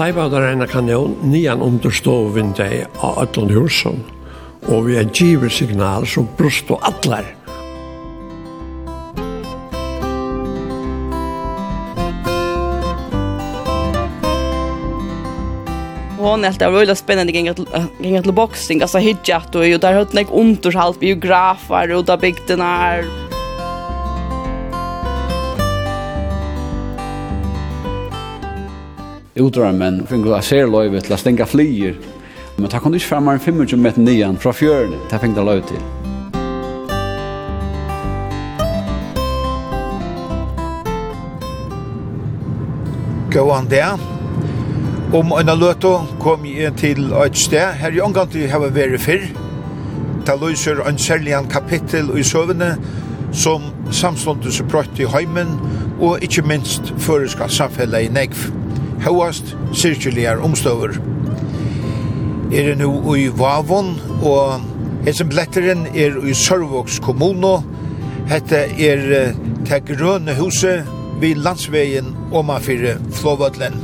sleipa der ena kanon nian under ståvindei av ötlund husen, og vi er givet signal som brust og atler. Hon helt det var väldigt spännande gänga till gänga till boxing alltså hitjat och där hade jag underhalt biografer och där bygden är utdrar men finner jeg ser løyve til å stenge flyer. Men ta kunde ikke fram en 25 meter nian fra fjøren, det finner jeg løyve til. Gåan der. Om en løto kom jeg til et sted. Her er omgang til å ha vært før. Det løser en særlig kapittel i søvende som samståndes er brøtt i heimen og ikke minst føreska samfellet i Negv høyast sirkuligar omstøver. Er det nå i Vavon, og hessen bletteren er i Sørvåks kommuno. Hette er det grønne huset vid landsveien omanfyrir Flåvødlen.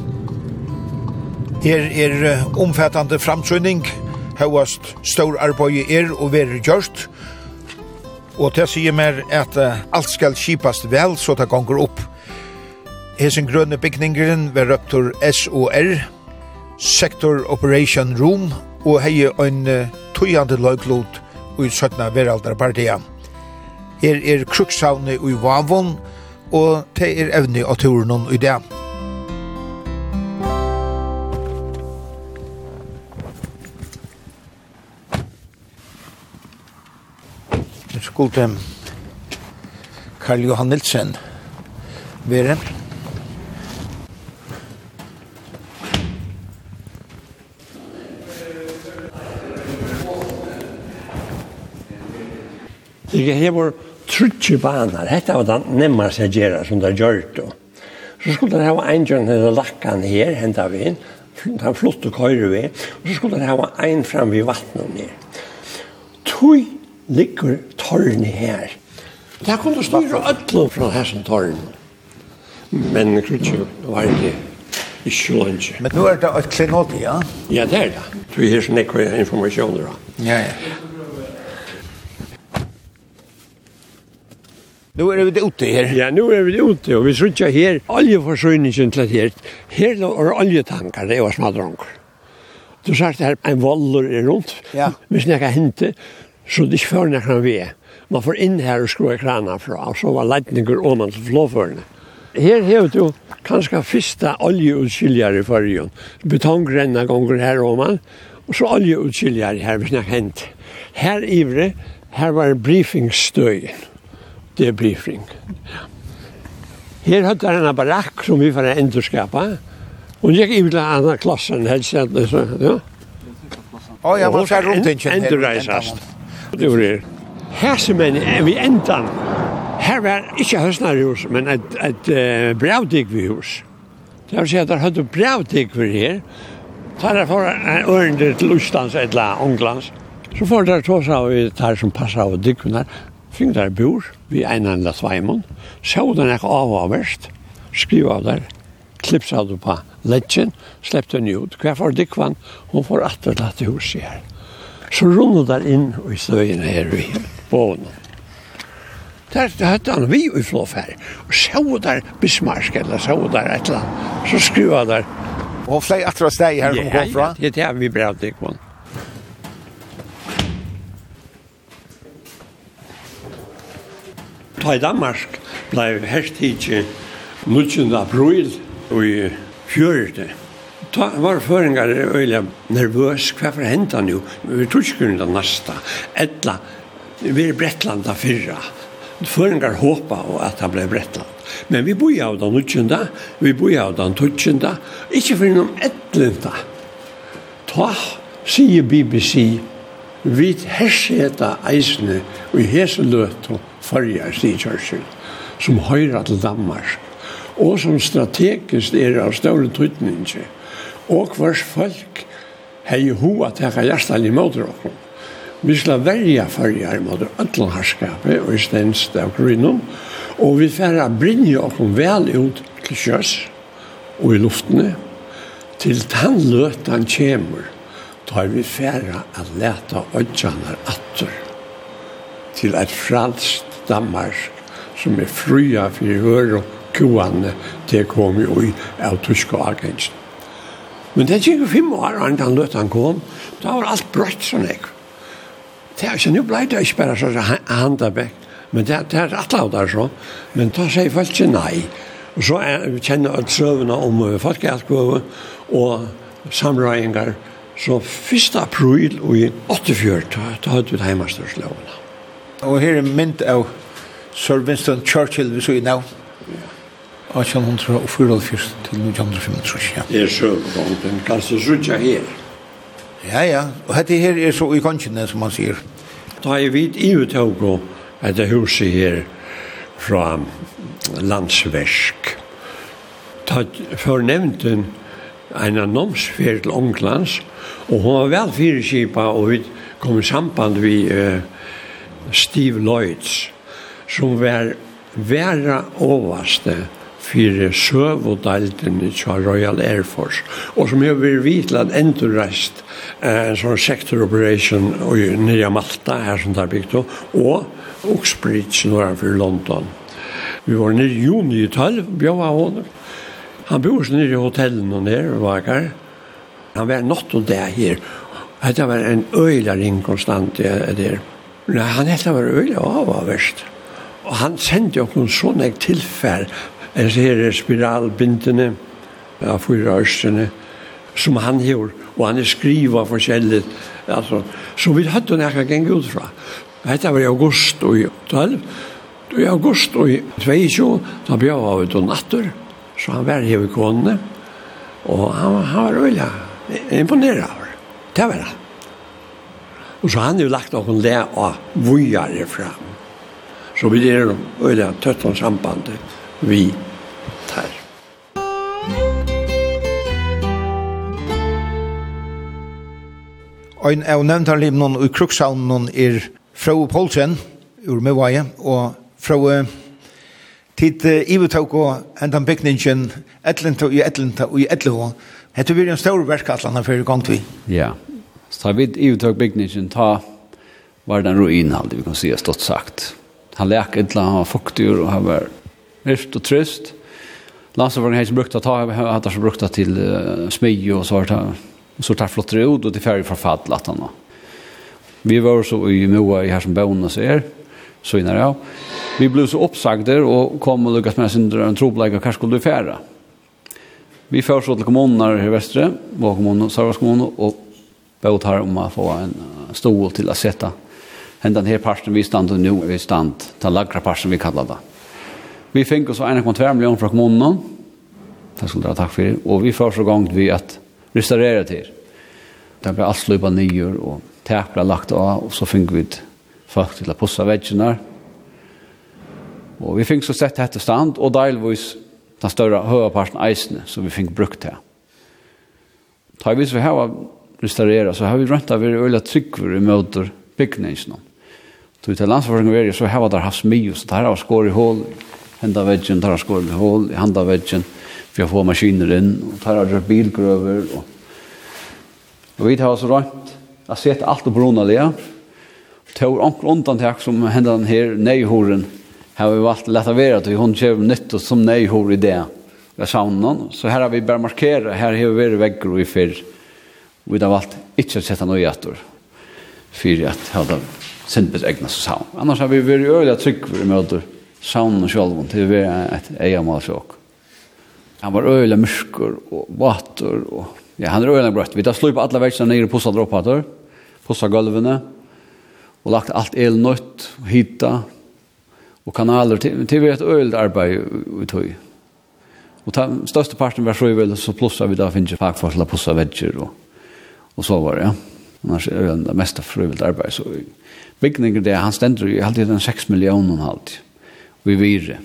Her er omfattande framsynning, høyast stor arbeid er og være gjørst, og til sier mer at alt skal kipast vel så det gonger opp Hesen grønne bygningeren ved røptor SOR, Sector Operation Room, og hei ein tøyande løglod i 17. veraldarpartia. Her er krukshavne i Vavon, og det er evne av turen i det. Det skulle Karl Johan Nilsen være Det Jeg hever trutje banar. Hette var den nemmast jeg gjerra som det gjør det. Så skulle det hava en gjørn her lakkan her, henta vi inn. Den flotte køyre vi. Og så skulle det hava en fram vid vattnet her. Tui ligger torni her. Det kunne styre ødlo fra hessen torn. Men krutje var det ikke lunge. Men nå er det et klenodi, ja? Ja, det er det. Du har sånn ekkur informasjoner, ja. Ja, ja. Nu är vi ute her. Ja, nu är vi ute och vi söker här oljeförsörjningen til här. Här er oljetankar, det var små Du Du at her en voller er runt. Ja. Vi snackar hente, så det ikke när han vi. Man får in här och skrua krana fra, så var leitninger om man flåförna. Her har du kanskje første oljeutskiljere i fargen. Betongrenna gonger her om man, og så oljeutskiljere her vi snakker hente. Her ivre, her var briefingsstøyen debriefing. Her hadde jeg en barakk som vi får endurskapa, Hun gikk i til andre klassen helst, ja. Og ja, man skal rundt ikke. Endurreisast. Det var det. Her som en, vi endan, her var ikke høstnarhus, men et, et uh, brevdikvihus. Det vil si at der hadde brevdikvir her, tar jeg for en ørende til Østlands eller Ånglands, så får der av vi tar som passer av dikvina, Fing der bor, vi ein enda sveimen, så den jeg av og verst, skriv av der, klipps av det på ledgen, slepp den ut, hver for dikvan hun får atterlatt i huset her. Så rundet der inn og i støyen her i bånen. Der hadde han vi i flåfær, og sjå der Bismarck, eller sjå der et eller annet, så skriv der. Og flere atre steg her som kom fra? Ja, det er vi bra dikvann. Ta i Danmark blei herstidje 19. april i fjörde. Ta var føringar øyla nervøs, hva for henta nu? Vi tror ikke kunne det nasta. Etla, vi er brettlanda fyrra. Føringar håpa at han blei brettland. Men vi boi av den 19. Vi boi av den 20. Ikke for noen etlinda. Ta, sier BBC, vi herseta eisne og hese løtum Førja Stig Churchill, som høyra til Danmark, og som strategisk er av større tøytning, og hvers folk hei ho at jeg kan hjertet i måter. Vi skal velja førja i måter ødelen herskapet og i stedens av grunnen, og vi færre brinje oss vel ut til sjøs og i luftene, til den løtan kommer, tar vi færre at leta ødjanar atter til et fralst Danmark, som er fria for høre kuene til å komme i av tysk og agensen. Men det gikk jo fem år enn den løtt kom, da var alt brøtt sånn jeg. Det er ikke, nå ble det ikke bare sånn handa bekk, men det, det er rett av der så, men da sier folk ikke nei. Og så er, vi kjenner alle søvnene om folkehjelpgåve og samrøyngar, så 1. april og i 84, da hadde vi det hjemmestørslovene. Og her er mynd av Sir Winston Churchill vi så i nav. 1844 til 1935, ja. Det er sjøvgånden, kanskje sutja her. Ja, ja, og dette her er så i konjene, som man sier. Da er vi i uttøvgå at det huset her fra landsversk. Ta fornevnten en annonsfer til Ånglands, og hun var vel fyrirskipa, og vi kom i samband vi uh, Steve Lloyds, som var vera overste fyrir søvodalden i Royal Air Force, og som har vært vidt at endurreist en eh, sånn sector operation i Nya Malta, her som der bygd, og Oxbridge nordenfor London. Vi var nere i juni i 12, bjøva henne. Han bor nere i hotellen og nere, og vakar. Han var natt og det her. Det var en øyla ring konstant der. Nei, han hette var øyla av av verst. Og han sendte jo noen sånne tilfær, jeg ser spiralbindene, av fyra østene, som han gjorde, og han skriva forskjellig, altså, så vi hadde hun ikke geng ut fra. Dette var i august og i 12, i august og i 22, da bjør jeg av ut og natter, så han var her i konene, og han, han var øyelig imponeret av det. Det var han. Og så han jo lagt noen le av vujare fram. Så vi er øyne tøtt om sambandet vi tar. Ein av nevntarlivnen og krukshavnen er Frau Poulsen, ur Møvaje, og Frau tid ivetok og hentan bygningen, etlenta og i etlenta og i etlenta. Hette vi en stor verk atlanar fyrir gongt vi. Ja, Så tar vi byggningen, ta var den ruinhaldig, vi kan se stått sagt. Han läk ett han var och han var rift och trist. Landsförvården har inte brukt att ta, han har så brukt till uh, smyg och så har så tar flottere ut och till färg förfall att han Vi var så i Moa i här som bonus är så innan jag. Vi blev så uppsagda och kom och lyckades med sin en troblägg och kanske skulle färra. Vi försåg till kommuner i västra, var kommunen, Sarvas kommun och bøt her om å få en stol til å sette hendan her parten vi stand og nå er vi stand til lagra parten vi kallar det. Vi fikk oss 1,2 millioner fra kommunen, det skulle dere takk for og vi får så gang vi at restaurere til. Det ble alt slupet nye, og tak ble lagt av, og så fikk vi folk til å pusse veggene. Og vi fikk så sett dette stand, og delvis den større høyreparten eisene, som vi fikk brukt til. Da vi så var restaurera så har vi rönt av er öliga tryggvor i möter byggningsna. Så vi landsförsäkringen är så har vi där havs mio så där har skår i hål hända väggen, där har skår i hål i handa väggen. För jag får maskiner in och där har vi bilgröver och, och vi tar så rönt att sett allt och det tog onkel undan tack som händer den här nejhoren har vi valt att lätta vara till hon kör nytt och som nejhor i det. Jag sa så här har vi bara markerat här har vi varit i fyrr vi har valgt ikke å sette noe i for at jeg hadde sindbet egnet seg savn. Annars har vi vært øyelig trygg for å møte savnen og sjølven til å være et eiermål for oss. Han var øyelig mørker og vater og ja, han er øyelig brøtt. Vi tar slå på alle verksene nere på pusset droppater, pusset gulvene og lagt alt elnøtt og hita og kanaler til, til vi er et øyelig arbeid i tog. Og ta, største parten var så øyelig så plussa vi da finner fagforskjellet pusset vegger og Og så var det, ja. Annars er det mest meste arbeid. Så bygningen det, han stender jo alltid den 6 millioner halvt. Og vi virre.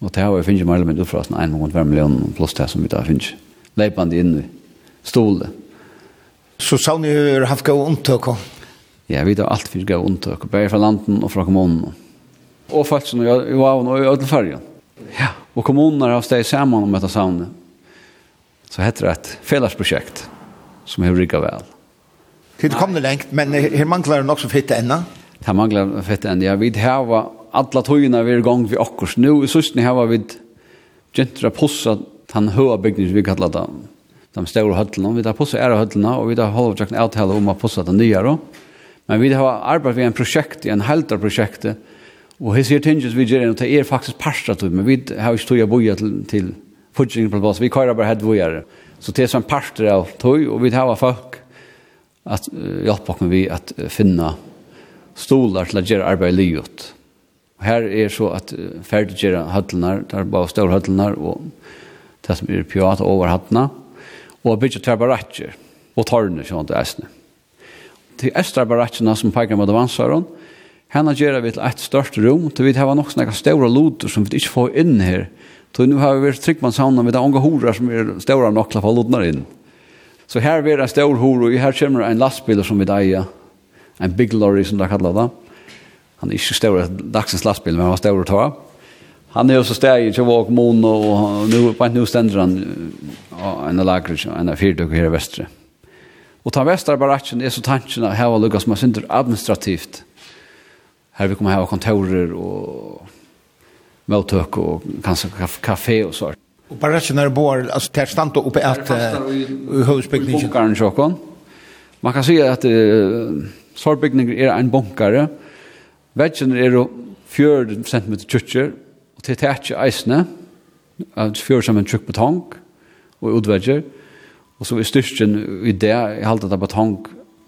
Og det har vi finnes jo mer eller mindre fra 1,5 millioner pluss det som vi da finnes. Leipende inn i stolet. Så sa ni hur haft gå untök? Ja, vi har allt för gå untök. bare fra landen och fra kommunen. Och faktisk, när jag var och i Ødelfergen. Ja, och kommunerna har steg samman om detta savnet. Så heter det ett fällesprojekt som har rikket vel. Det kom det lengt, men her mangler det nok som fitte enda? Det mangler fitte enda, ja. Vi har alla togene vi er gang vi akkurat. Nå i søsten har vi gentra possa den høye bygningen vi kallar det. De store høttene. Vi har possa ære høttene, og vi har holdt en avtale om å possa den nye. Men vi har arbeidet ved en prosjekt, en helter prosjekt, og her sier tinges vi gjør det er faktisk parstratøy, men vi har ikke tog å boja til, til fortsatt på plass. Vi kører bare helt bojere. Så det er som parter av tog, og vi tar av folk at uh, hjelpe oss vi at uh, finne stolar til å gjøre arbeid i livet. Og her er så at uh, ferdig gjøre hødlene, det er bare større hødlene, og det som er pjat over hødlene, og bygge terbaratjer, og tårne, sånn det er snitt. Til estrabaratsjene som peker mot avansaren, henne gjør vi til et størst rom, til vi har nok sånne store loter som vi ikke får inn her, Så nu har vi varit tryckman sauna med de unga horar som är stora nok til å få lodnar in. Så här er en stor hor og här kommer en lastbil som vi där en big lorry som det kallar det. Han är ikke stor dagsens lastbil men han var stor å ta. Han är också steg i Tjavåk, Mon och nu, på nu ständer han en lagrig, en fyrdök här i västra. Och ta västra baracken är så tanken att här var som er synder administrativt. Här vi kommer här ha kontorer och møttøk og kanskje kafé og så. Og bare ikke når det bor, altså til er stand oppe at høvdsbygningen? I bunkeren tjokken. Man kan si at uh, sårbygninger er en bunkere. Veggen er jo 4 cm tjukker, og til tætje eisene, 4 cm tjukk betong og utvegger. Og så er styrsten i det, i halte av betong,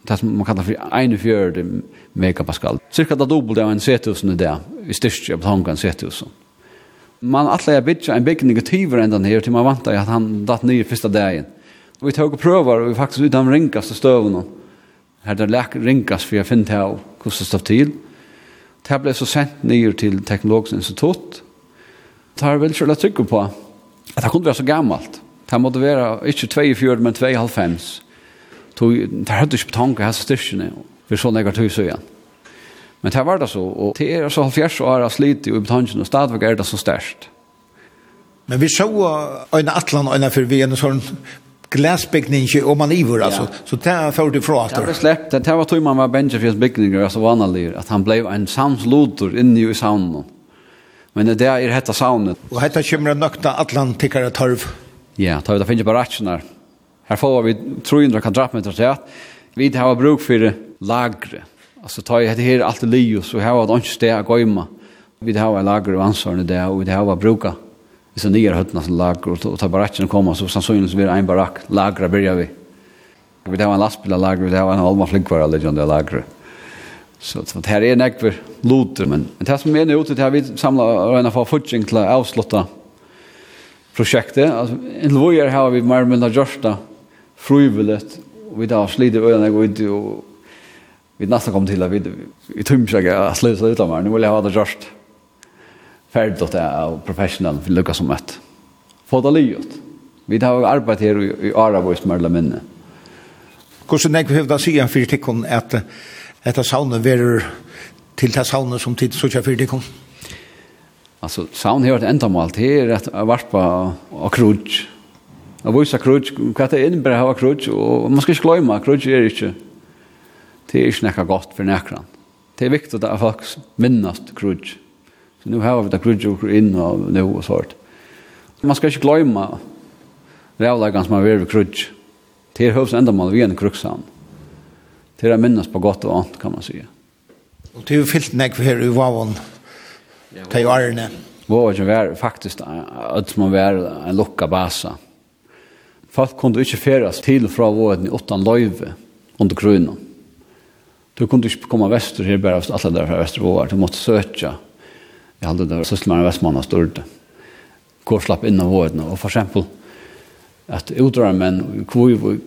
det som man kallar for 41 megapascal. Cirka det dobbelt av en setusen i det, i styrsten av betongen sethus. Mm man alla jag bitcha en bikning tyver ända ner till man vantar att han datt ner första dagen. Och vi tog och prövar och vi faktiskt utan rinkas och stöven hon. Här där läk rinkas för jag fint här kosta stoff till. Det blev så sent ner till teknologiskt institut. Tar väl själva trycka på att det kunde vara så gammalt. Det måste vara inte 24 men 2,5. Det hade inte på tanke här styrkene för så negativt så igen. Men det var det så, og det er så halvfjerds år av slit i betongen, og stadigvæk er det så størst. Men vi så øyne atlan øyne for vi en sånn glasbygning og man ivor, altså. Ja. Så det er for du fra at det. Det släppt, det var tog man var Benjafjens bygninger, altså vanlig, at han blev en samslotor inni i saunen. Men det er hetta saunet. Og hetta kommer nøkta atlan tikkare torv. Ja, tar vi da finnes på ratsjonar. Her får vi 300 kvadratmeter til at vi har bruk for lagre Alltså tar jag det här allt lio så här var det inte steg att gå Vi det här var lager och ansvarande det och det här var bruka. Vi så nya höttna som lager och tar baracken komma så sannsynligtvis blir det en barack lagra börjar vi. Vi det här var en lastbil av lager, vi det här var en halva flinkvara av lager. Så det här är en näkver loter men men det som är nu ute det här vi samlar rena för fudging till att avsluta projektet. Alltså en lawyer har vi mer med det just frivilligt vi där slider öarna går ut och vi nästan kom till att vi i tumskäga att sluta ut av mig. nu vill jag ha det just färdigt åt det av professional för lucka som ett få det livet vi har arbetat här i Arabois mörla minne Hvordan jeg vil da si en fyrtikken at etter saunen verer til det saunen som tid så ikke fyrtikken? Alltså sound här ett ändamål det är att varpa och krutch. Jag vill säga krutch, vad det innebär att ha krudj. och man ska inte glömma Krudj är inte det er ikke nekka godt for nekran. Det er viktig at folk minnast krudj. Så nu har vi det krudj og inn og nu og sånt. Man skal ikke gløyma rævlegan som har vært ved krudj. Det er høvs endamal vi en kruksan. Det er minnast på godt og annet, kan man sige. Og det er jo fyllt nekk her i vavon til jo arne. Vavon som faktisk at man var en lukka basa. Folk kunne ikke feras til fra vavon i åttan løyve under grunnen Du kunde inte komma väster här bara att alla där från Västerås. Du måste söka. Jag hade där sysselmann i Västmanna störde. Går slapp in av vården. Och för exempel att utdra män i Kvivvik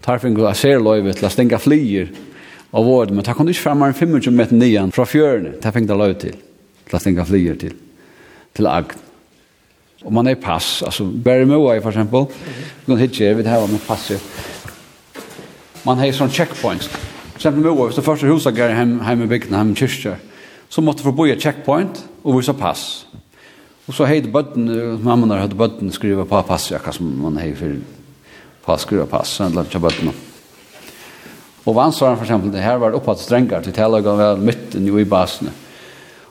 tar fingo a ser löjve till att stänga flyger av vården. Men tar kunde inte frammare en 500 meter nian från fjörne. Tar det löjve till. Till att stänga flyger till. Till agn. Och man är pass. Alltså Berimoa för exempel. vi kan Någon hitcher vid här med pass. Man har sån checkpoints exempel med år, så første huset går hem, hem i bygden, hem i kyrkja, så måtte få bo i checkpoint og vise pass. Och så hei bøtten, mamma der hade bøtten skriva på pass, jag som man hej för pass, skriva pass, så lade jag bøtten. Och vansvaren för exempel, det här var uppåt strängar, till talaga var mitt i basene.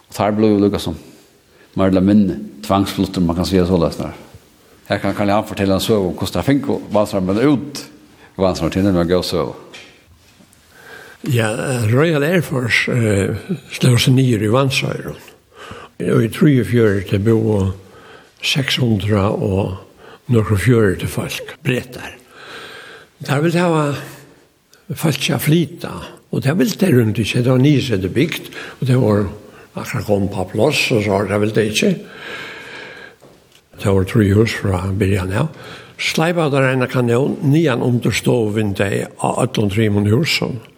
Og der ble jo lukka som Marla Minne, tvangsflutter, man kan säga så lösnar. Här kan kan jeg fortelle en søv om Kosta Finko, vansvaren ble ut, vansvaren till den var gøy søv. Ja, Royal Air Force uh, slår seg nyer i Vansøyren. Og i 34 til bo 600 og noen fjører til folk, bretter. Der vil det ha folk til å flyte, og det vil det rundt ikke, det var nye som det bygd, og det var akkurat kom på plass, og så var det vel det ikke. Det var tre hus fra byrjan. Ja. Sleipa der ene kanon, nian understå vindet av 18-3 husene.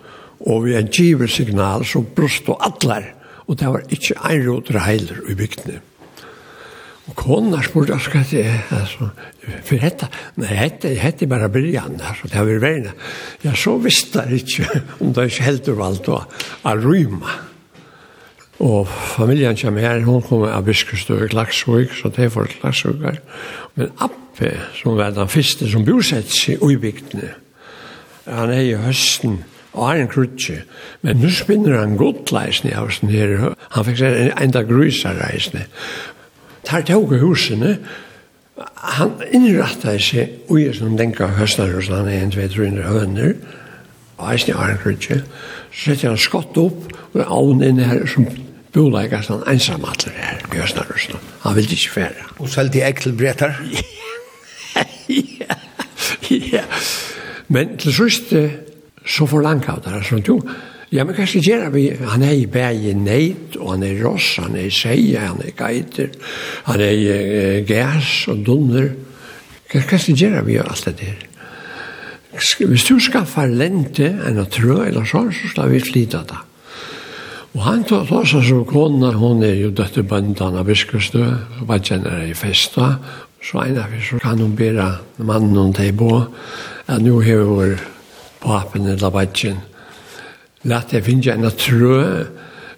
Og vi en giver signal som brust og atler, og det var ikke en rådre reiler i bygdene. Og konen har spurt, hva skal jeg altså, for dette, nei, dette, dette er bare briljan, altså, det har vært verden. Ja, så visste jeg ikke om det ikke helt valgt å å rymme. Og familien kommer her, hun kommer av Biskustøy, i Klagsvøk, så det er for Klagsvøk her. Men Appe, som var den første som bosett seg i bygdene, han er i høsten og har en krutje. Men nu spinner han godt godleisene av sin her. Han fikk seg en enda grusareisene. Tar tog husene, han innrattet seg ui som denka høstner hos han er en, tve, trunner høner, og eisne har en krutje. Så setter han skott opp, og avn inne her som boleikast han ensamatler her, Høstner hos han. Han vil ikke fære. Og selv de ekkelbretar? Ja, ja. Men til sørste, så forlangt av det her, du, ja, men hva skal gjøre vi? Han er i bæg i neit, og han er i ross, han er i seie, han er i geiter, han er i eh, gæs og dunner. Hva skal gjøre vi alt det der? Hvis du skaffar lente, en trø eller sånn, så skal vi slita det. Og han tar seg som kona, hun er jo døtte bøndan av Biskustø, og var kjenner i festa, så en av oss kan hun bera mannen hun teg på, at nå har vi vært papen eller badgen. Lät jeg finne en trø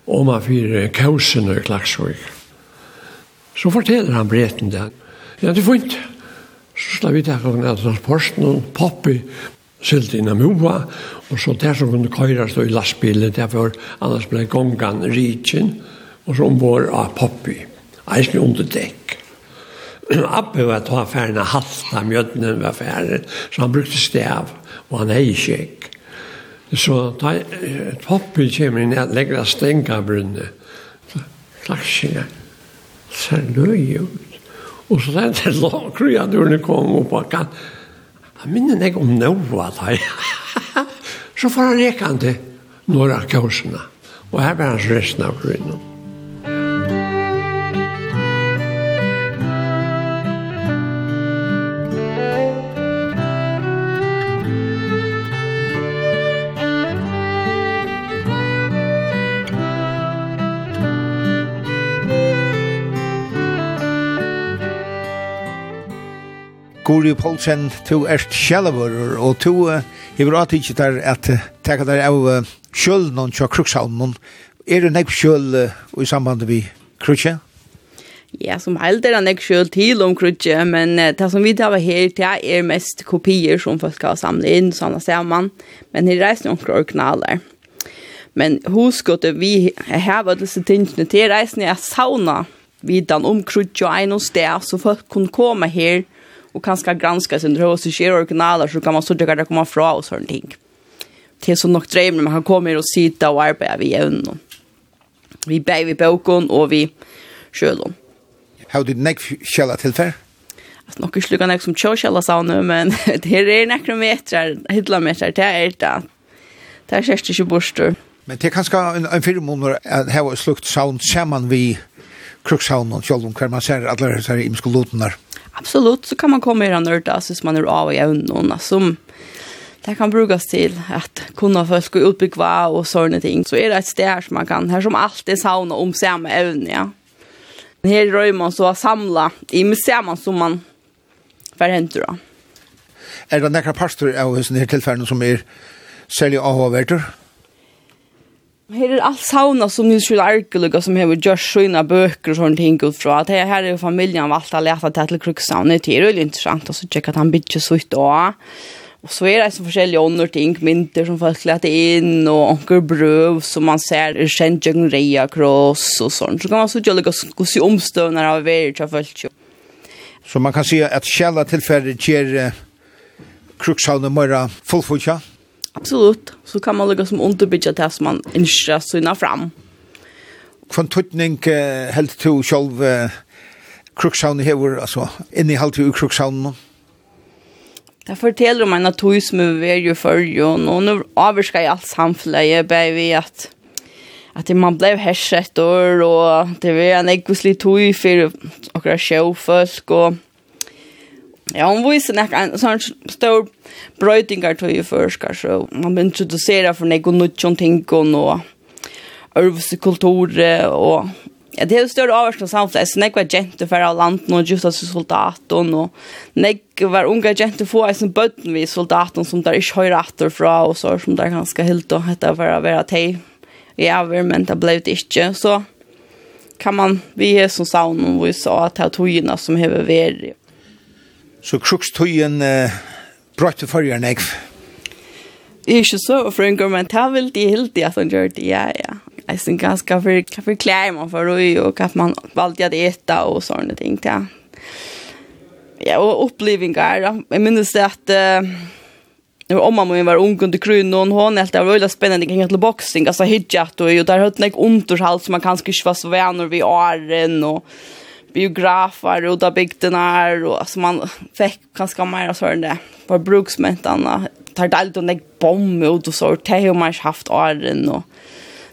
om man fyra kausen og klagsvåg. Så forteller han breten det. Ja, det får ikke. Så slår vi til av transporten og poppi sylt inn av mua, og så der som kunne køyrast i lastbilen, derfor annars ble gongan rikin, og så ombord av poppi, eisne under dekk. Abbe var ta affærene halta mjødnen var færre, så han brukte stav og han hei kjekk. Så da toppen kommer inn at legger stenga brunne. Klaksinga. Ser løy ut. Og så er det lakru jeg dørene kom opp og kan. Han minner meg om noe av det. så får han rekan til norra kausene. Og her var hans resten av grunnen. Guri Poulsen, to erst sjelevører, og to hever uh, atidkje der at teka der av uh, sjølen og tja krukshavnen. Er det nekk sjøl uh, i samband vi krutje? Ja, som helst er det nek sjøl til om krutje, men uh, det som vi tar her til er mest kopier som folk har samlet inn, sånn at ser man, men her reiser noen originaler. Men husgåttet vi har vært disse tingene til reisen er sauna vidan om krutje og en og sted, så folk kunne komme her og och ganska granska sin röst och share originaler så kan man så tycka det kommer fra och sån ting. Det är så nog drev men man kan och sitta och arbeta vid evnen. Vi bär vi boken och vi sjölon. How did neck shell at hilfer? Att nog skulle kunna som chöshalla sa nu men det här är några meter, det är det. Det är schysst ju borstor. Men det kanske en en film om när how it slukt sound shaman vi Krukshavn och Kjolvun, hver man ser alle disse imske lotene der absolut så kan man komma i den nörda så man är av och jävna som det kan brukas till att kunna folk och utbyggva och sådana ting. Så är det ett steg som man kan, här som alltid sauna om samma ävn, ja. Här rör man så att samla i museum som man förhänder då. Er det några pastor av hos denne tilfellene som är sälja avhåverter? Her er alt sauna som Nils Kjell Arkeluga som hever gjørs søgna bøker og sånne ting utfra. At her er jo familien valgt å lete til til Kruksauna. Det er jo interessant, å så at han bytter så ut Og så er det så forskjellige ånder ting, mynter som folk lete inn, og onker brøv som man ser er kjent jøgn reia kross og sånn. Så kan man så gjøre gå hvordan omstøvner av veri til folk. Så man kan si at kjella tilfellet gjør uh, Kruksauna mora fullfutja? Ja. Absolut. Så kan man lägga som underbygga det som man önskar syna fram. Från tuttning uh, helt till själv uh, Krukshavn hever, alltså inne i halvtid ur Krukshavn. Det forteller om en av tog som vi jo før, jo, och nu avvärskar jag allt samfället bara vi at att man blev härsett och det var en ekvislig tog för några showfolk och Ja, hon viser nek en sånn stor brøytingar tog i forskar, så man blir introdusera for nek og nutjon ting og ørvse kulture og ja, det er jo større avvarsk av samfunnet, så nek var jente for av landen og just av soldaten og nek var unga jente få eis en bøtten vi soldaten som der ikke høyre atter fra og så som der ganske hilt og hette for å være teg i avver, men det ble det ikke, så kan man, vi er som saun og vi sa at det er togene som hever veri Så krukstøyen eh, brøtte forrige nekv? Ikke så, for en gang, men det er veldig heldig at han gjør det, ja, ja. Jeg synes ganske for hva for klær man får røy, og hva man valgte å ete og sånne ting, ja. Ja, og opplevinger, ja. Jeg minnes det at uh, om man min var ung under krön och hon helt det var väldigt spännande kring att boxing alltså hijat och ju där hade jag ont och hals man kanske inte var så vänner vid åren och biografer och där bygderna och alltså man fick ganska mer så än det var bruksmäntarna tar dalt och nägg bomb ut och så det har man haft åren och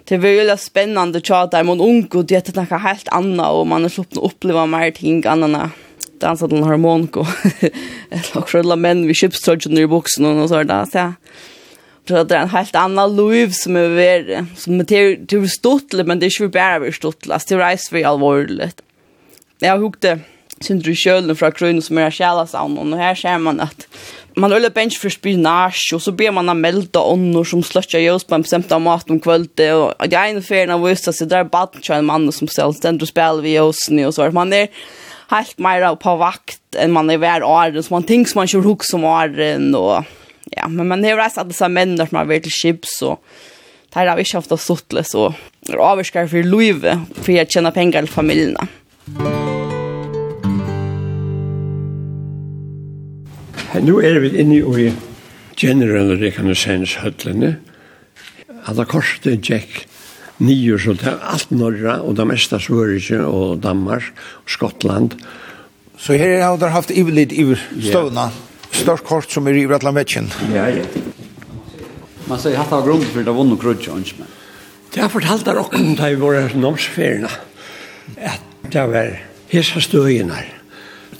det var ju spännande chat där man ung och det är något helt annat och man har sluppit uppleva mer ting annarna dansa den harmoniko eller också alla män vi köpströjde ner i boxen och så där så Så det är en helt annan liv som er värre. Som er til till ståttligt, men det är inte bara ståttligt. Det är rejst för jeg har hukt det synder i kjølen fra krøyne som er kjæla kjælasavnen, og her ser man at man øller bench for spinach, og så ber man av melda ånder som sløtja jøs på en bestemt av mat om kvölde, og at jeg ene ferien har vist så det er baden til en mann som selv stender og spiller vi jøsene, og så er man er helt mer på vakt enn man er hver åren, så man ting som man ikke hukk som åren, og ja, men man har reist at disse mennene som har vært til chips, og det har vi ikke haft av suttles, og avskar for livet, for jeg tjener penger til familiene. Musikk Nu er vi inne i general reconnaissance høtlene. Alla korset Jack nio så det er alt norra, og det meste Sverige og Danmark og Skottland. Så her har dere haft ivelid i støvna. Størst kort som er i Vratlandvetjen. Ja, ja. Man sier hatt av grunn for det var nog krutsch och inte. Det har fortalt dere også om det i våre nomsfärerna. At det var hessa stöjna. Mm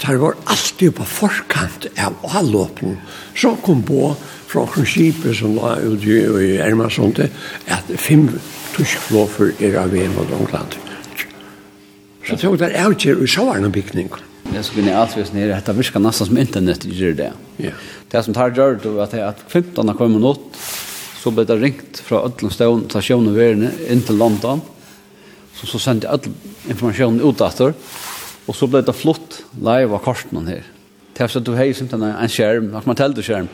der var alltid på forkant av allåpen som kom på fra kronskipet som la ut i, i Ermasonte at fem tuskflåfer er av VM mot England. Så tog der avgjør i såvarne bygning. Det som vi alltid nere, dette virker nesten som internett gjør det. Ja. Det som tar gjør det at, at 15 har kommet nått, så ble det ringt fra Ødland Stån, stasjonen og verden, inn til London. Så, så sendte jeg all informasjonen ut etter. Og så ble det flott live av korten her. Til at du har simpelthen en skjerm, en Matteldo-skjerm,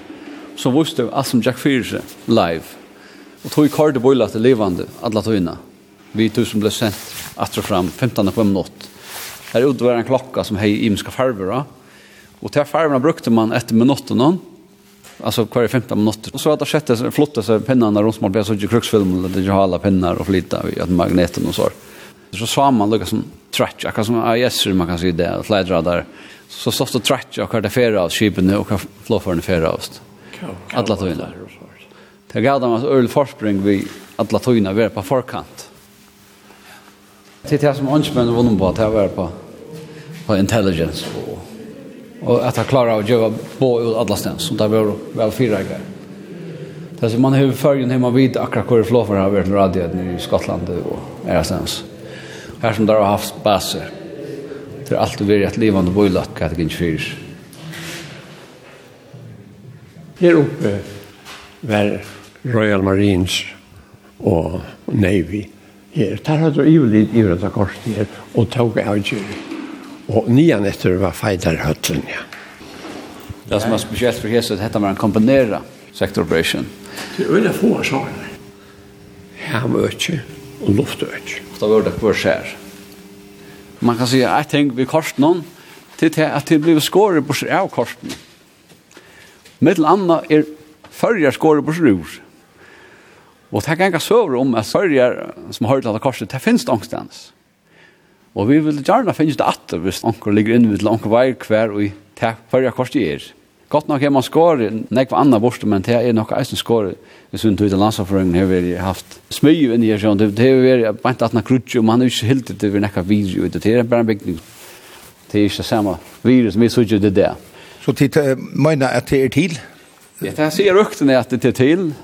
så visste du alt som Jack Fyrse live. Og tog i kortet bøyla til levande, alle tøyene. Vi tog som ble sendt etter og frem, 15. på minutt. Her ute var en klokka som hei imenska farver. Og til farverna brukte man etter minutten noen, alltså kvar 15 minuter. Och så att det sjätte flotta så pinnarna runt små blev så ju kruxfilm eller det hala pinnar och flytta vi att magneten och så så sa man lukka som trött, akkurat som ah, yes, man kan si det, og flædra der, Så stod det trött, och er det färre av skipen och flåfaren är färre av oss. Alla tøyna. Det gav dem att Örl Forspring vi alla tøyna, vi er på forkant. Det det som åndsmän vunnen på, det er på, på intelligence og, och att ha klarat å gjøre bo ut alla sted, Så det var väl fyra grejer. Det er som man har förrgen hemma vid akkurat hur flåfaren har varit radioet i Skottland och är stens her som der har haft baser. Det er alltid vært et livande det ikke 4. Her oppe var Royal Marines og Navy her. Der hadde du jo litt i rødda korset her, og tog av avgjør. Og nian etter var feidarhøtlen, ja. Det som er spesielt for Jesus, dette var en kombinera sector operation. Det er øyne få av sånne. Ja, møtje og luftøtje ofta var det kvar skjer. Man kan säga att tänk vi kors någon till att det blev skåret på av korsen. Mittel anna är förjar skåret på rur. Och det kan jag söver om att förjar som har hört korset, det finns det ångstans. Og vi vil gjerne finnes det atter hvis anker ligger inne ved langt vei hver og i takk førre korset er. Godt nok har man skåret nekva anna borste, men det er nok eisen skåret. Hvis hun tog til landsaføringen har vi haft smyju inn i her, sånn. det har vært bant atna krutsi, og man har ikke hildet det vi nekka virju, det er bare en bygning. Det er ikke samme virus, vi sutju det der. Så tid meina at det er til? Ja, det sier rukten at det er til.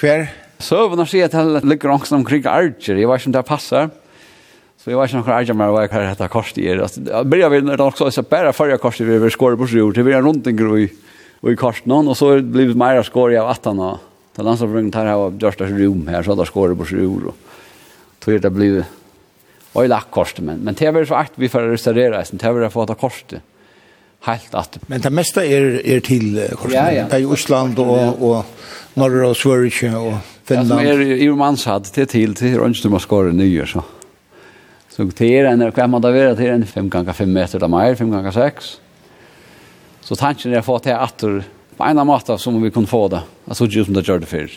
Hver? Søvnar sier at det ligger angst omkring arger, jeg vet ikke om det passer. Så jag vet inte hur jag med vad jag har detta kors i er. Jag börjar väl när det också så bara förra korset vi över skor på sjur, Det blir en runt en groj och i kors någon och så blir det mer skor av att han Det landar på runt här har största rum här så där skor på sjord och tror det blir oj lack kors men men det är så att vi för restaurera sen det vill få ta korset. Helt att men det mesta är är till korset. Ja, ja. Det är Island och och norra och Sverige och Finland. Ja, som är i Manshad till till till Rönnstumaskåren nyer så. Så det er en, hva man da vet, det är en 5 gånger 5 meter av mer, 5 gånger 6. Så tanken er å få til att på ena måte som vi kunne få det. Alltså just som det gjorde förr.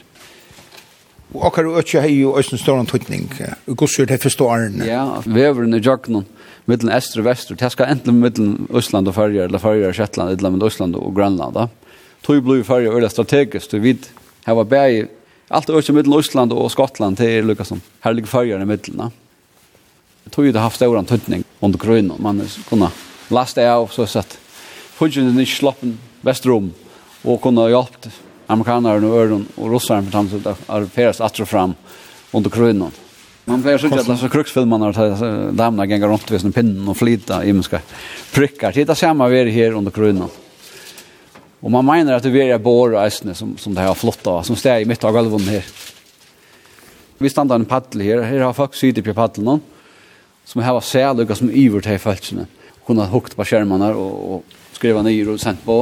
Og akkar og øtje har jo òsne stor tøytning, og gosur det første åren. Ja, veveren i jøkken, middelen Øster og Vester, det skal enten middelen Østland og Færger, eller Færger og Shetland, eller middelen Østland og Grønland. Tøy blod i Færger øyla strategisk, Du vet, her var bæg, alt øyla middelen Østland og Skottland, det er lukka som herlige i middelen tog det haft stor antydning under grøn, man kunne laste av så sett. Fudgen er ikke slappen vestrom, og kunne hjulpet amerikanerne og øren og russerne for samtidig å arbeidere atter fram under grøn. Man pleier sånn at disse kruksfilmene har damene ganger rundt ved pinnen og flyta i mennesker prikker. Det er det samme vi er her under grønnen. Og man mener at det er bare eisene som, som det har flott av, som steg i midt av gulven her. Vi standa en paddel her, her har folk sydd på paddelen, som har sett lukka som iver til feltsene. Hun har hukt på skjermene og, og skriva ner og sendt på.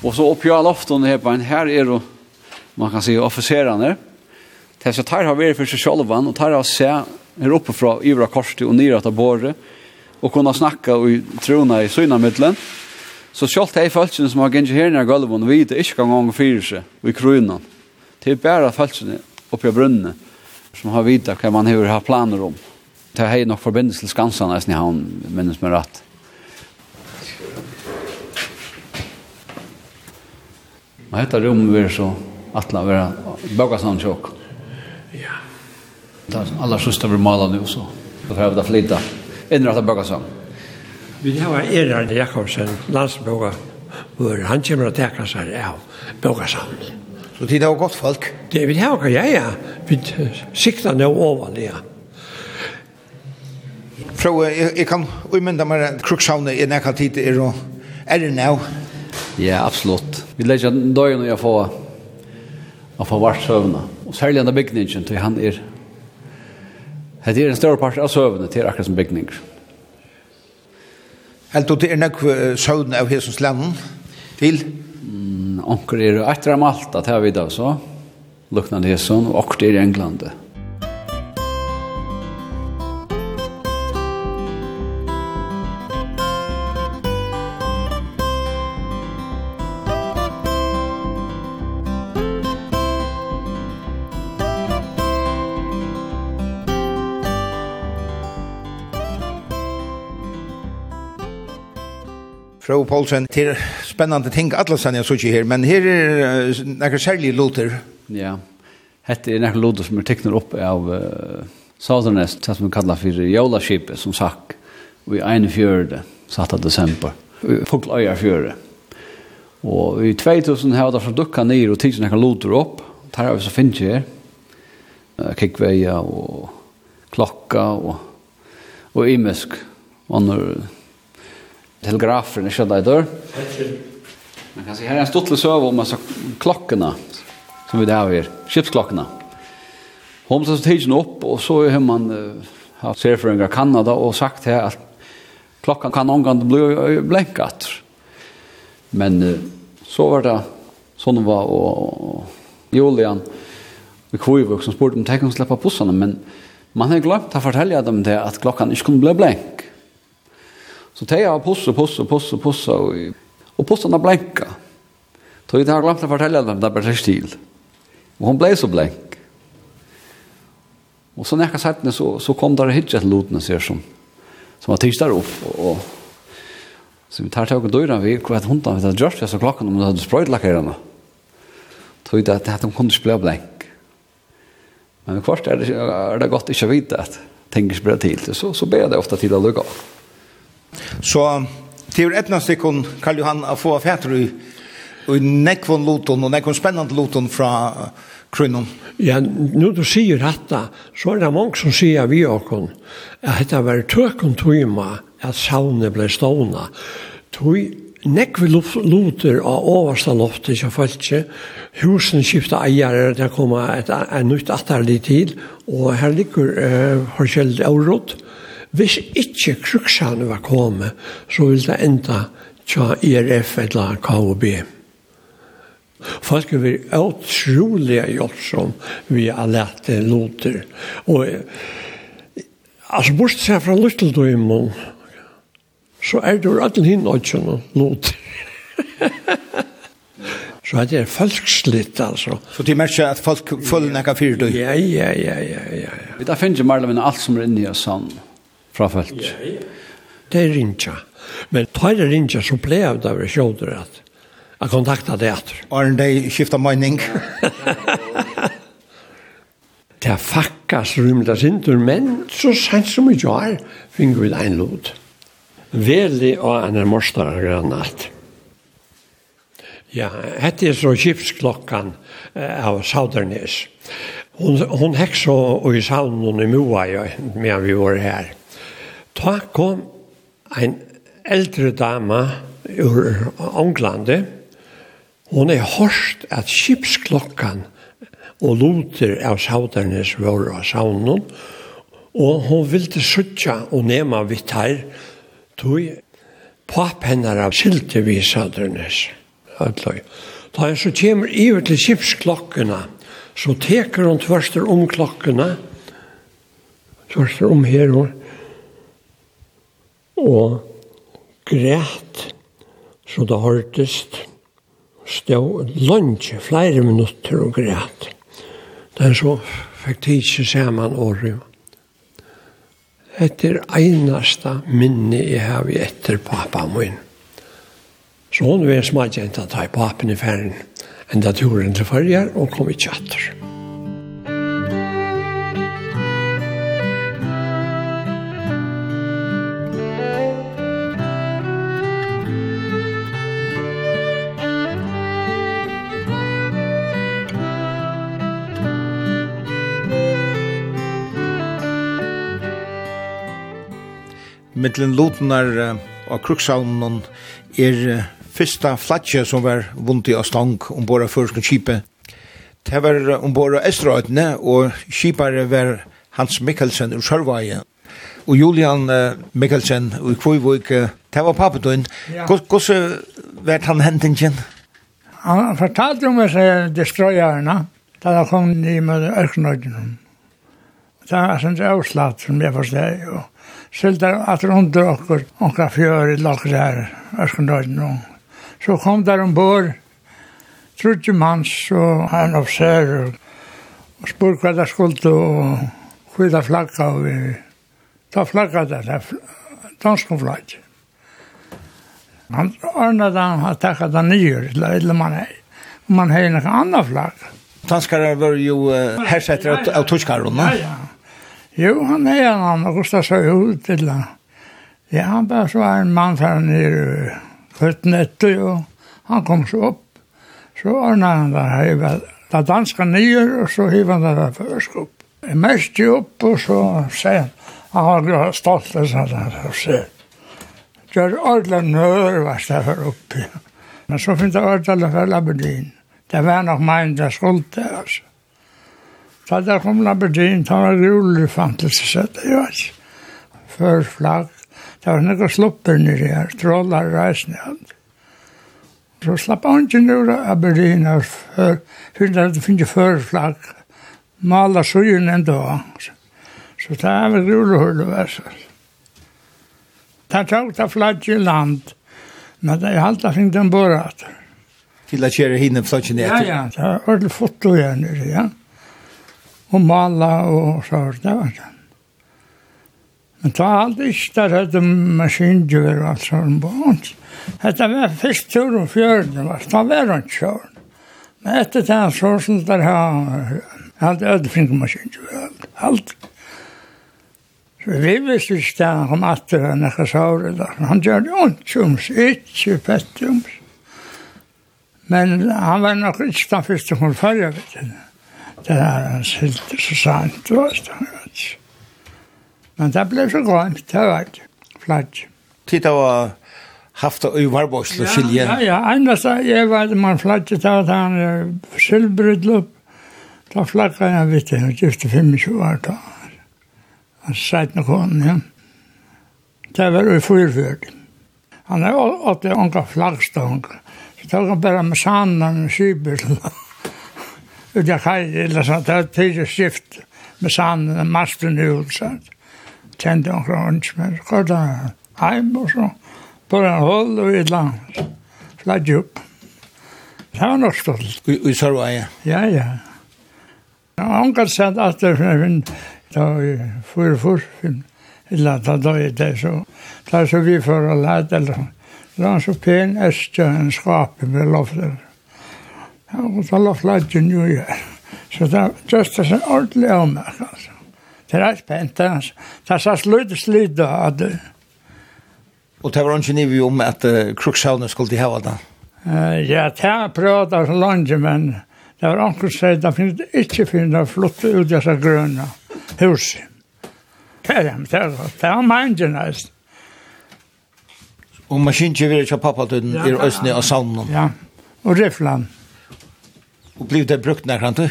Og så oppe i loften her på en her er då man kan si, officerarna. Det så tar har vært for seg selv, og tar har sett her oppe fra ivra Korsti og nere etter båret, og kunne snakke og trona i syna middelen. Så selv de følelsene som har gjennom her nere gulven, vet ikke gang gang fyrir seg, og i krøyene. Det er bare følelsene oppe i brunnen, som har vita hva man har planer om det har nok forbindelse til Skansan, nesten i havn, minnes meg rett. Og dette rommet vil så atla være bøkasan tjokk. Ja. Det er som aller søster vil male nå, så det er det flytta. Innrettet bøkasan. Vi har Erhard Jakobsen, landsboga, hvor han kommer og teker seg av bøkasan. Så det er gott folk? Det vil jeg, ja, ja. Vi sikta nå over, ja. Prøv, jeg, jeg kan umynda meg at krukshavnet i nekka tid er og er det nå? Ja, absolutt. Vi legger døgn og jeg får å få vart søvna. Og særlig denne bygningen, til han er Det er en større part av søvnet til akkurat som bygninger. Helt og det er nok søvn av Jesus landen til? Mm, onker er etter om alt det har vi da så, luknande Jesus, og onker er i Englandet. Frau Paulsen, det er spennende ting, alle sann jeg sier her, men her er uh, noen særlige loter. Ja, hette er nekker loter som er tekner opp av uh, Southernest, det som vi kallar for Jolaskipet, som sagt, i 41. satt av desember, Fogløya fjøre. Og i 2000 har det fra dukka ned og tidsen nekker loter opp, tar vi så finnes her, her, kikkveia og klokka og, og imesk, og når telegrafen, ikke i dør. Man kan se, her er en stortlig søv om altså, klokkene, som vi det har her, skipsklokkene. Hun tar tidsen opp, og så har man uh, hatt serføringer i Kanada og sagt her at klockan kan omgang bli blenkat. Men uh, så var det sånn var og, og Julian i Kvivuk som spurte om de kunne slippe bussene, men man har glemt å fortelle dem det at klockan ikke kunne bli blenk. Så det har posse, posse, posse, posse, og, og posten har blenka. Så jeg har glemt å fortelle dem, det er bare stil. Og hun ble så blenk. Og så nekka settene, så, så kom der hitje til lotene, sier som, som var tisdag opp, og, og Så vi tar tag og døyra vi, hva er hundan vi tar gjørst, så klokken om det hadde sprøyt lakkerene. Tøy det at de kunne ikke bli blenk. Men kvart er det, er det godt ikke å vite at ting ikke blir til, så, så ber jeg det ofte til å lukke. Så det er etna stikken Karl Johan å få fætter i i nekvon loton og nekvon spennande loton fra krunnen. Ja, nu du sier dette, så er det mange som sier vi okon at dette var tøkken tøyma at savnet ble stående. Tøy nekve luter av oversta loftet ikke følte, husen skiftet eiere, det kom et, et nytt atterlig til, og her ligger uh, Horskjeld Aurod, Hvis ikke kruksene var kommet, så ville det enda tja IRF eller KOB. Folk er utrolig gjort som vi har lært det loter. Og altså, bortsett seg fra Lutteldøymon, så er det jo alle hinn og ikke noen loter. Så det er folkslitt, altså. Så de merker at folk følger nekka fyrt? Ja, ja, ja, ja, ja. Vi da finner jo mer eller alt som er inne i oss sånn fra folk. Det er rinja. Men tar det rinja så ble jeg av det sjåder at jeg kontakta det etter. Arne, de skifta mening. det er fakkas rymda sindur, men så sent som vi gjør, finner vi det en lod. Veli og en er morsdara grannat. Ja, hette er så kipsklokkan av Saudernes. Hon, hon så i saunen i Moa, ja, medan vi var her. Da kom en eldre dama ur Anglande. Hon er hørst at skipsklokkan og loter av saudernes var av saunen, og hun ville suttja og nema vitt her, tog pap hennar av silte vi saudernes. Da han så kommer iver til skipsklokkene, så teker hun tverster om klokkene, tverster om her og og græt, så det hørtest stå lunge, flere minutter og græt. Den så fikk tidsi saman året. Etter einasta minne jeg har vi etter pappa min. Så hun var smadjenta ta i papen i ferden, enda turen til farger og kom i tjatter. mittlen lotnar og kruksaunen er fyrsta flatje som var vunnt i Astang ombora førskon kipe. Det var ombora Estrøytene, og kipare var Hans Mikkelsen ur Sørvaje. Og Julian Mikkelsen ur Kvøyvøyk, det var papetøyen. Hvordan var han hentingen? Han fortalte om disse destroyerne, da han kom i med ørkenøyden. Det er sånn avslatt som jeg forstår, og sildar at rundt okkur, okkar fjør i lakker her, Øskendøyden, og så kom der ombord, trutje manns, og han officer, og spør hva det skulle, og hvida flagga, og vi, ta flagga der, det er dansk flagg. Han ordnet han, han takket den nyer, eller man hei, man hei en anna flagg. Danskare var jo hersetter av tuskaren, ja, ja. Jo, han er en annen, og så sa jo til han. Ja, han bare så var en mann fra nere i og han kom så opp. Så ordnet han det här väl. Det danska nyer og så hivade han det først opp. Jeg Jag jo opp, og så säger han, han var stolt och sådär han, Så Gjør ordentlig nøyre vart det här oppe. Men så finns det ordentlig for Labedin. Det var nog min där skuld där altså. Så da kom Laberdin, ta var rolig fantastisk sett, det vet ikke. Før flagg, det var noen slupper nere her, trålar reisende alt. Så slapp han ikke nere Aberdeen her, før, før det finnes før flagg, maler søyen enda. Så det er vel rolig hull å være. Det tok det flagg i land, men det er alt det finnes den borat. Til at kjære hinne flaggen etter? Ja, ja, det er ordentlig foto igjen, ja. Ja og mala og så var det var det. Men ta alt ikke der hadde maskindjur og alt sånn på hans. Dette var først tur og fjørende, det var han kjør. Men etter det så som der hadde ødefink maskindjur og alt. Så vi visste ikke det han kom atter enn jeg sa det der. Han gjør det ondkjums, ikke fettjums. Men han var nok ikke den første hun følger, vet du. Det er en helt så sant, du vet, han. Men det ble så glemt, det var det. Flatt. Tid av haft og i varborsle skilje. Ja, ja, ennast jeg var man flattet av at han sylbrudlup. Da flakka jeg vitt, jeg gifte 25 år da. Han seit nok hånden, ja. Det var jo fyrfyrd. Han er åtte unga flaggstånd. Så tok han bare med sanden og skibet ut av kaj, eller sånt, det var tidlig skift med sanden, masten ut, sånt. Kände men så Önsmer, det hem og så. På en håll og ett land, flagg upp. Det var nog stolt. Og I Sarvaja? Ja, ja. Hon kan säga att det är en, det var fyra, fyra, eller da da er det så da er så vi for å lære det eller så pen æstja en skap med loftet Ja, og så la ladjen jo i her. Så det er just det som ordentlig av meg, altså. Det er spent, det er det er slutt da, at det. Og det var ikke nivå om at uh, krukshavnet skulle de hava da? Uh, ja, det er prøvd av landet, men det var anker seg, det finnes ikke finne å flytte ut disse grønne huset. Det er det, det er det er mange nesten. Og maskinkjøver ikke pappa-tøyden er østene av saunen. Ja, og riflan. Ja. Og blev det brukt nær han til?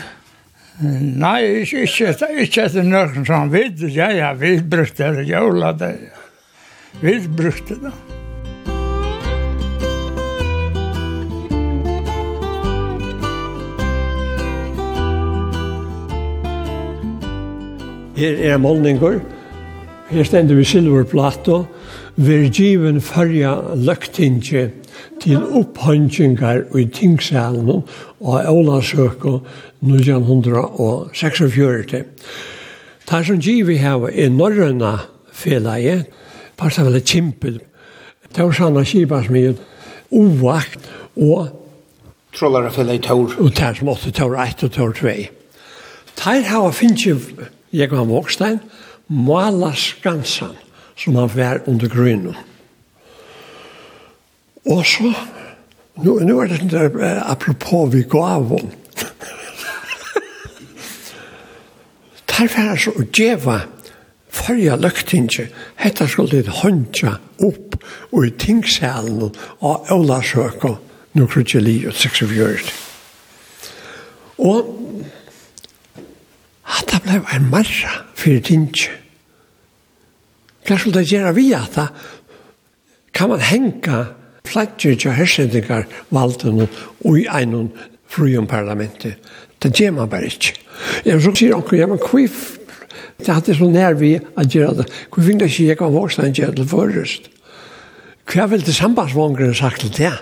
Nei, ikke, ikke, ikke etter nøkken som vidt. Ja, ja, vi brukte det, jævla det. Vi brukte det. Her er målninger. Her stender vi silverplato. Vergiven farja løktinge til opphandjengar og i tingsalen og Ålandsøk og 1946. Det som giv vi her i Norrøna felaget, passet vel et kimpel. Det var sanna kibasmyen, ovakt og Trollare fella i tår. Og det som åtte tår 1 og tår 2. Teir hava finnst jeg var vokstein, mala skansan som han var under grunnen. Og så Nu, nu är det sånt där, apropå vi gav om. Tar färre så och geva förra löktinge. Hetta skulle det håndja upp och i tingsalen av Ola Sjøko. Nu krutje livet, sex och fjörd. Og at det ble en marra for tinge. Hva skulle det gjøre vi at det? Kan man henka flagger til hersendingar valden og i einon fruen parlamentet. Det gjør man bare ikke. Jeg så sier onker, ja, men kvif, det hadde så nær vi at gjøre det. Hvor finner jeg ikke jeg kan vokse en gjøre det forrest? Hva vil det sambandsvångren sagt til det?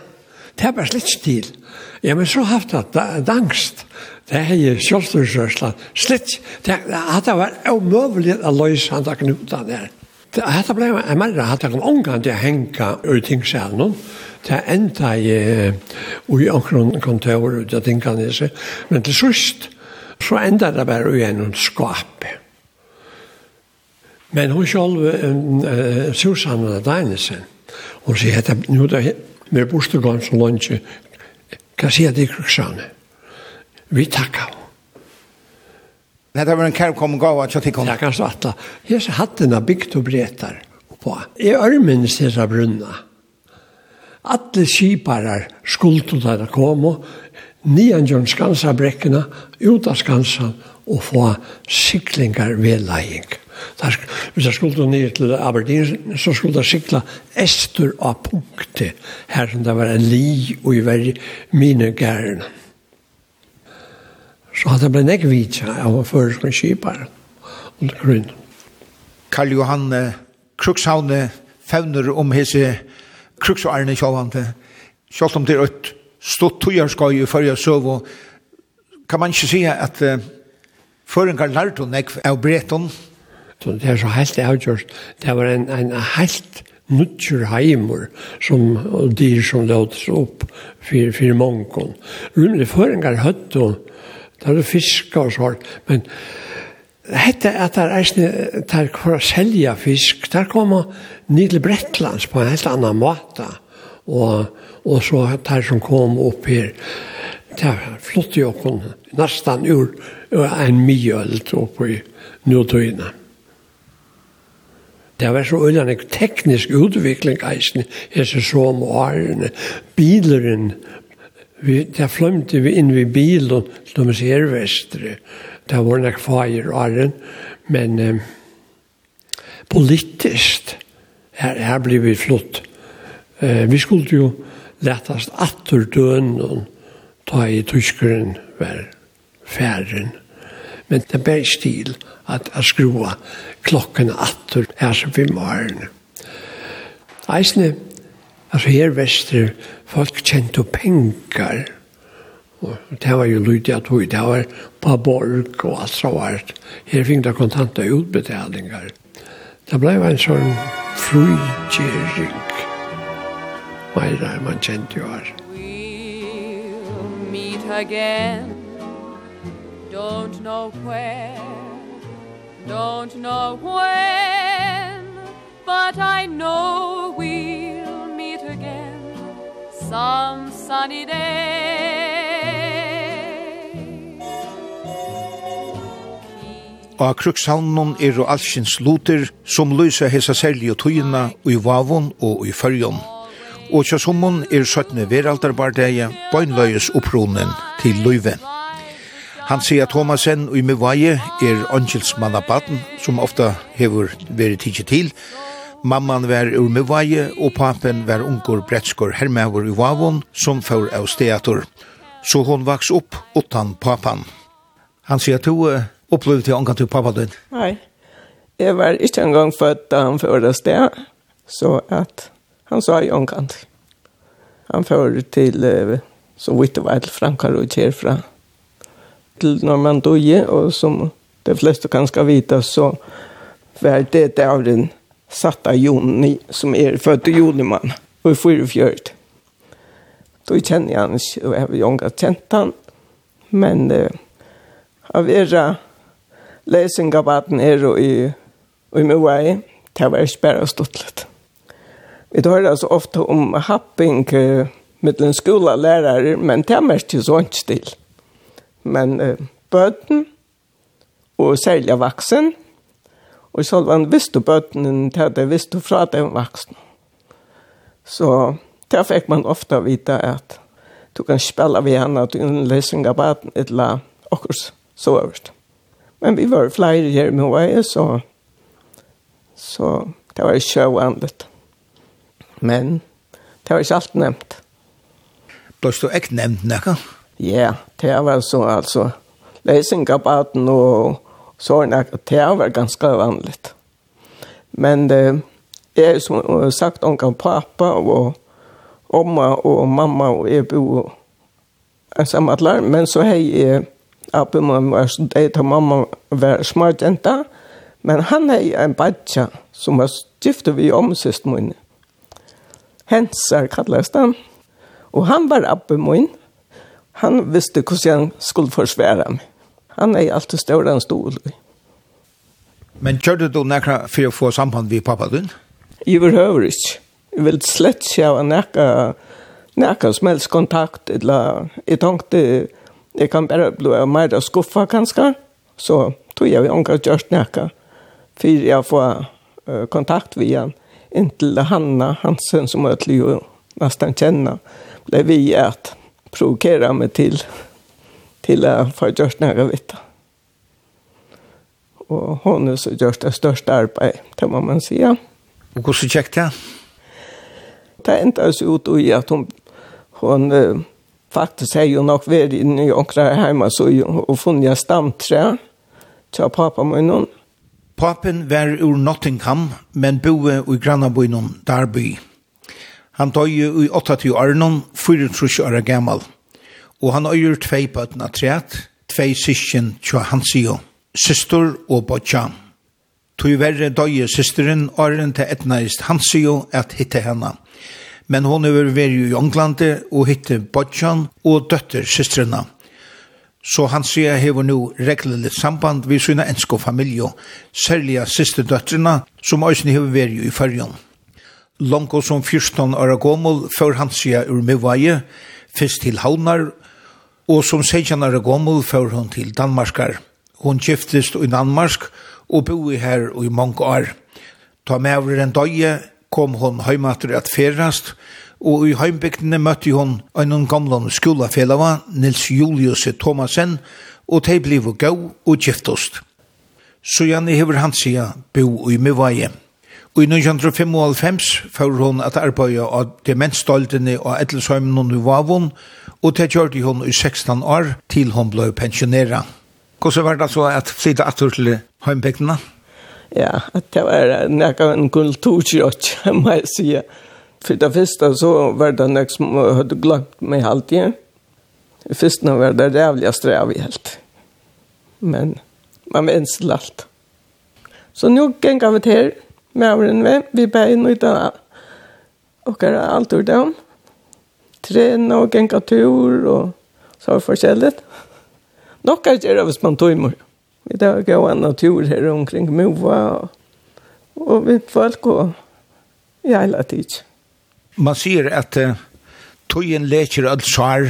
Det er bare slitt stil. Ja, men så haft det angst. Det er jo sjølvstørsrørsla. Slitt. Det, hadde vært omøvelig å løse han da knuta der. Hetta blei en meira hatt kom omgang til å henga ur tingsjælen. Det enda i ui omkron kontor ut av seg. Men til sørst så enda det bare ui en skap. Men hun sjálf, uh, Susanna Deinesen, hun sier at nu da vi er bostegånd som lunsje, hva sier det i kruksane? Vi takkar henne. Nej, det var en kärkom gav att jag tycker om. Jag kan svarta. Jag ser av bygd og bretar på. I örmen ser jag brunna. Alle skiparar skuldt og der kom og nian John Skansa bräckorna, ut av Skansa och få siklingar vid lajning. Där, hvis jeg skulle ned til Aberdeen, så skulle jeg sikla ester av punktet her som det var en li og i verre mine gærne. Så hadde det ble nek vitsa av å føre som kipar under grunn. Karl Johan Krukshavne fevner om hese Krukshavne sjåvante. Sjålt om det er et stort tøyarskøy i førja søv kan man ikke si at uh, føringar lærte hun nek av breton. Så det er så helt avgjørst. Det var en, en helt nutcher heimur som dyr som låtes opp for, for mongon. Rymlig føringar høtt og Det er fisk og sånt, men hette at det er eisne, der for å selja fisk, der kommer ned til Bretlands på en helt annan måte. Og, og så der som kom opp her, der flott jo kun nesten ur, ur en mjølt oppe i Nordøyene. Det var så øyne teknisk utvikling eisne, hese som årene, bileren, Vi, der flømte vi inn ved bilen, som vi ser vestre. Det var nok fire og men eh, politiskt, her, her ble vi flott. Eh, vi skulle jo lettast atter døden ta i tyskeren hver færen. Men det ble stil at jeg skrua klokken atter her som vi morgen. Eisne, Altså her vester, folk kjente penger. Og det var jo lydig at hun, det var på borg og alt så vart. Her fikk det kontante utbetalinger. Det ble en sånn frugjering. Meira enn man kjente jo her. We'll meet again Don't know where Don't know when But I know we some sunny day Og krukshavnun er og allsins luter som løysa hesa særlige tøyina i Vavon og i fyrjon. Og tjasummun er 17. veraldarbardeie bøynløyes opprunen til løyve. Han sier at Thomasen og i Mivaje er angelsmannabaten som ofta hever veri tidsi til, Mamman var ur Mivaje og papen var unger bretskor hermavur i Vavon som får av steator. Så hon vaks opp utan papan. Han sier at du opplevde til ångan til pappa din? Nei, jeg var ikke engang født da han får av sted, så at han sa i ångan til. Han får til, så vidt det var til Frankar og Kjerfra, til Normandoje, og som de fleste kan skal vite, så var det dævren satt av Joni som är född i Joliman og i Da kjenner jeg han ikke, og jeg har jo ju kjent han. Men uh, av era lesing av den är och i, och i Mouai det var stått litt. Vi hör altså ofte om happing uh, med den skola lärare men det är mest ju sånt still. Men uh, bøten, og særlig vaksen, Og så var han visst og bøtene til det, visst og fra den vaksen. Så der fikk man ofte vite at du kan spille ved henne til en løsning av bøtene et eller annet så øverst. Men vi var flere her med vei, så, så det var ikke vanlig. Men det var ikke alt nevnt. Ble du ikke nevnt noe? Ja, det var så altså. Løsning av bøtene og så er det at det var ganske vanligt. Men det är som sagt om pappa och mamma och mamma och jeg bor ensamma alla. Men så hej är Abbe mamma var student och mamma var smart enta. Men han är en badja som var stiftet vid omsystemunne. Hensar kallast den. Och han var Abbe min. Han visste hvordan han skulle forsvære meg han er alltid større enn stol. Men kjørte du nekra for å få samband med pappa din? Jeg vil høre ikke. Jeg vil slett ikke ha nekra, nekra som helst kontakt. Eller, jeg tenkte jeg kan bare bli mer skuffa kanskje. Så tog jeg vi omgå gjørst nekra. For jeg får uh, kontakt med han. Inntil Hanna Hansen som jeg til å nesten kjenne Ble vi at provokere meg til til å få gjort noe vitt. Og hun er så gjort det største arbeid, det må man si. Og hvordan kjekt det? Det endte oss ut i at hun, hun faktisk har jo nok vært i New York der hjemme, så hun funnet stamtre til pappa min. Papen var ur Nottingham, men boe i Grannabøynen, Darby. Han døg i 80 år, 24 år gammel og han øyer tvei bøtten av treet, tvei sysken tja hansio, syster og bøtja. Tui verre døye systeren åren til etnaist hansio at hitte henne. Men hon er veri i Ånglande og hitte bøtjan og døtter systrena. Så han sier hever nu reglelig samband vi syna ensko familie, særlig systerdøtterna som òsne hever veri i fyrjon. Longo som 14 år gammel før han sier ur mivaje, fyrst til Havnar, og som 16 år gammel før hun til Danmarkar. Hun giftist i Danmark og boi her i mange år. Ta med over en dag kom hun heimater at ferast, og i heimbygdene møtte hun en gamle skolafellava, Nils Julius Thomasen, og de ble gau og giftast. Så Janne hever han sida bo i Mivaje. Og i 1995 får hun at arbeide av demensstoltene og ettershøymen hun i Vavon, og det gjør de hun i 16 år til hun ble pensjoneret. Hvordan var det så at flytta atter til heimbygdene? Ja, det var nekka en kulturkjøtt, må jeg sige. For det første så var det nek som hadde glemt meg alltid. Det første var det rævliga strev helt. Men man var til alt. Så nu ganger vi til her mauren vi, vi bæg nøyta okkar altur dem, trena og genga tur og så var forskjelligt. Nokka gjerra hvis man tog tøymer. Vi tar gå en natur her omkring Mova og, og vi folk og i hele tid. Man sier at uh, tøyen leker alt svar.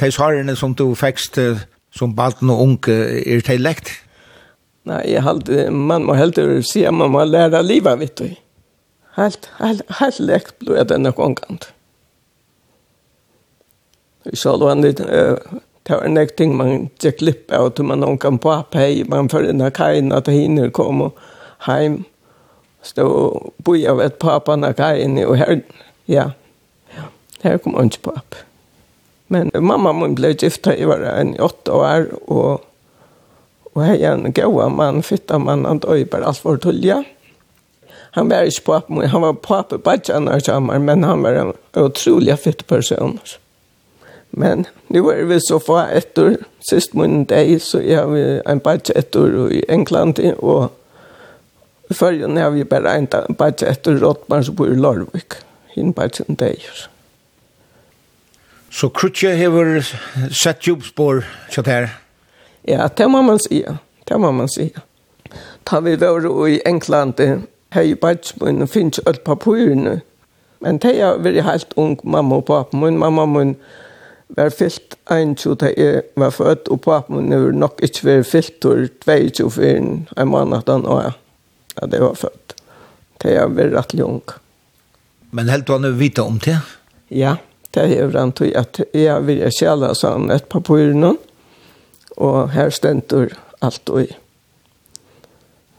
De svarene som du fekst uh, som balten og unge er til lekt. Nei, jeg hade man må helt si at man må lære livet, vet du. Helt helt helt lekt blev jeg denne gången. Vi sa då en liten uh, det var en ting man gikk lipp av, ut man noen kan på hei, man för den här kajen at hinner kom og heim, stå og bo av et pappa när kajen og her, ja. Ja. Här kom på opp. Men mamma min ble gifta, i var en åtte år och Og her er en gåa mann, fytta mann, han døy bare alt for tullja. Han var ikke på min, han var pape badjanar sammen, men han var en utrolig fytt person. Men nu er vi så få etter, sist min dag, så er vi en badja etter i England, og i førjen har vi bare en badja etter Rottmann som bor i Larvik, en badja en dag. Så Krutje har sett jobbspår, kjatt her? Ja, det må man säga. Det må man säga. Da vi var i England her i Batsmun finnes ett papper nu. Men det er veldig helt ung mamma og pappa. Min mamma min var fyllt en tjo da jeg var født, og pappa min var nok ikke vært fyllt og tvei tjo for en måned da nå, ja, det var født. Det er veldig rett ung. Men helt var nu vite om det? Ja, det er jo rent og at jeg vil kjæle sånn et par på noen. Og her stendur alt og i.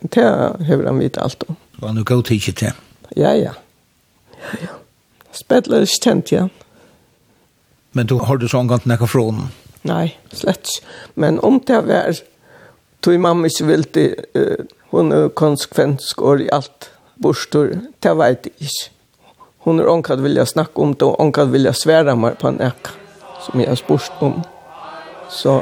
Det hever han vidt alt om. Og han er god tid til det. Ja, ja. Ja, ja. Spedler ikke kjent ja. Men du har du sånn gant nekka fra honom? Nei, slett. Men om det var, tog mamma ikke vil til, uh, hun er konsekvent skår i alt bostor, det vet jeg ikke. Hun er omkad vilja snakke om det, og omkad vilja sværa meg på en ekka, som jeg har spørst om. Så...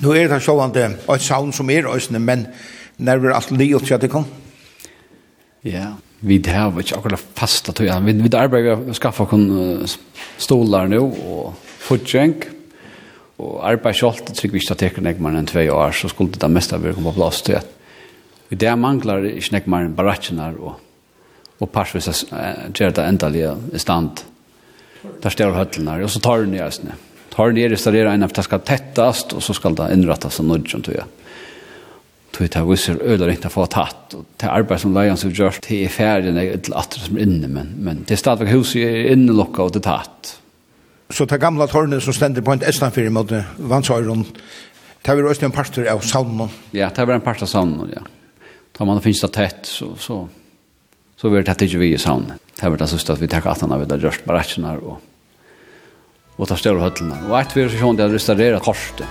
Nu er det sjåvande et saun som er òsne, men når er alt li og til kom. Ja, vi har ikke akkurat fasta tog, Vi, vi arbeider å skaffa kon stolar nu og fotjenk. Og arbeid sjålt, trygg vi ikke teker nekmaren enn tvei år, så skulle det mesta vi komme på plass til. at I det manglar ikke nek nekmaren baratjenar og, og parsvis gjør det endalige i stand. Der står høtlenar, og så tar den i øsne tar det restaurera en av det ska tättast och så ska det inrättas som nudgen tror jag. Tog det här visar ölar inte få tatt och det arbete som lejan så görs det är färgen är ett attra som är inne men, men det är stadigt huset är innelockat och det tatt. Så det gamla tornet som ständer på en estanfyr i mot vansöron det var också en parter av salmon. Ja, det var en parter av salmon, ja. Tar man det finns det tätt så, så, så blir det tätt inte vi i salmon. Det var det sista att vi tar kattarna vid det görs baracherna och og ta større høttene. Og et vi er sånn det er restaureret korset.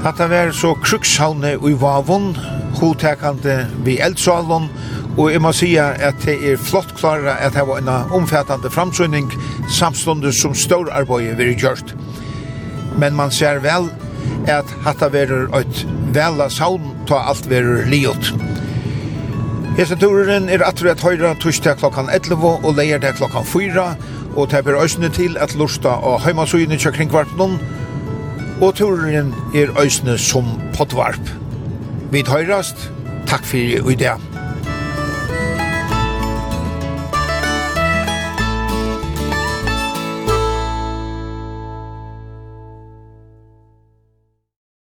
Hatta var så krukshavne i Vavon, hotekande vi Eldsalen, og jeg må si at det er flott klara at det var en omfattande framsynning samståndet som stor arbeid vi gjort. Men man ser vel at hatta var et vela saun ta alt var liot. Hesen turen er atur at høyra tursdag klokkan 11 og leierdag klokkan 4 og det ber til at lusta og heimasugene kring kringvarpnån og turen er øysene som potvarp. Vi høyrast, takk fyrir i dag.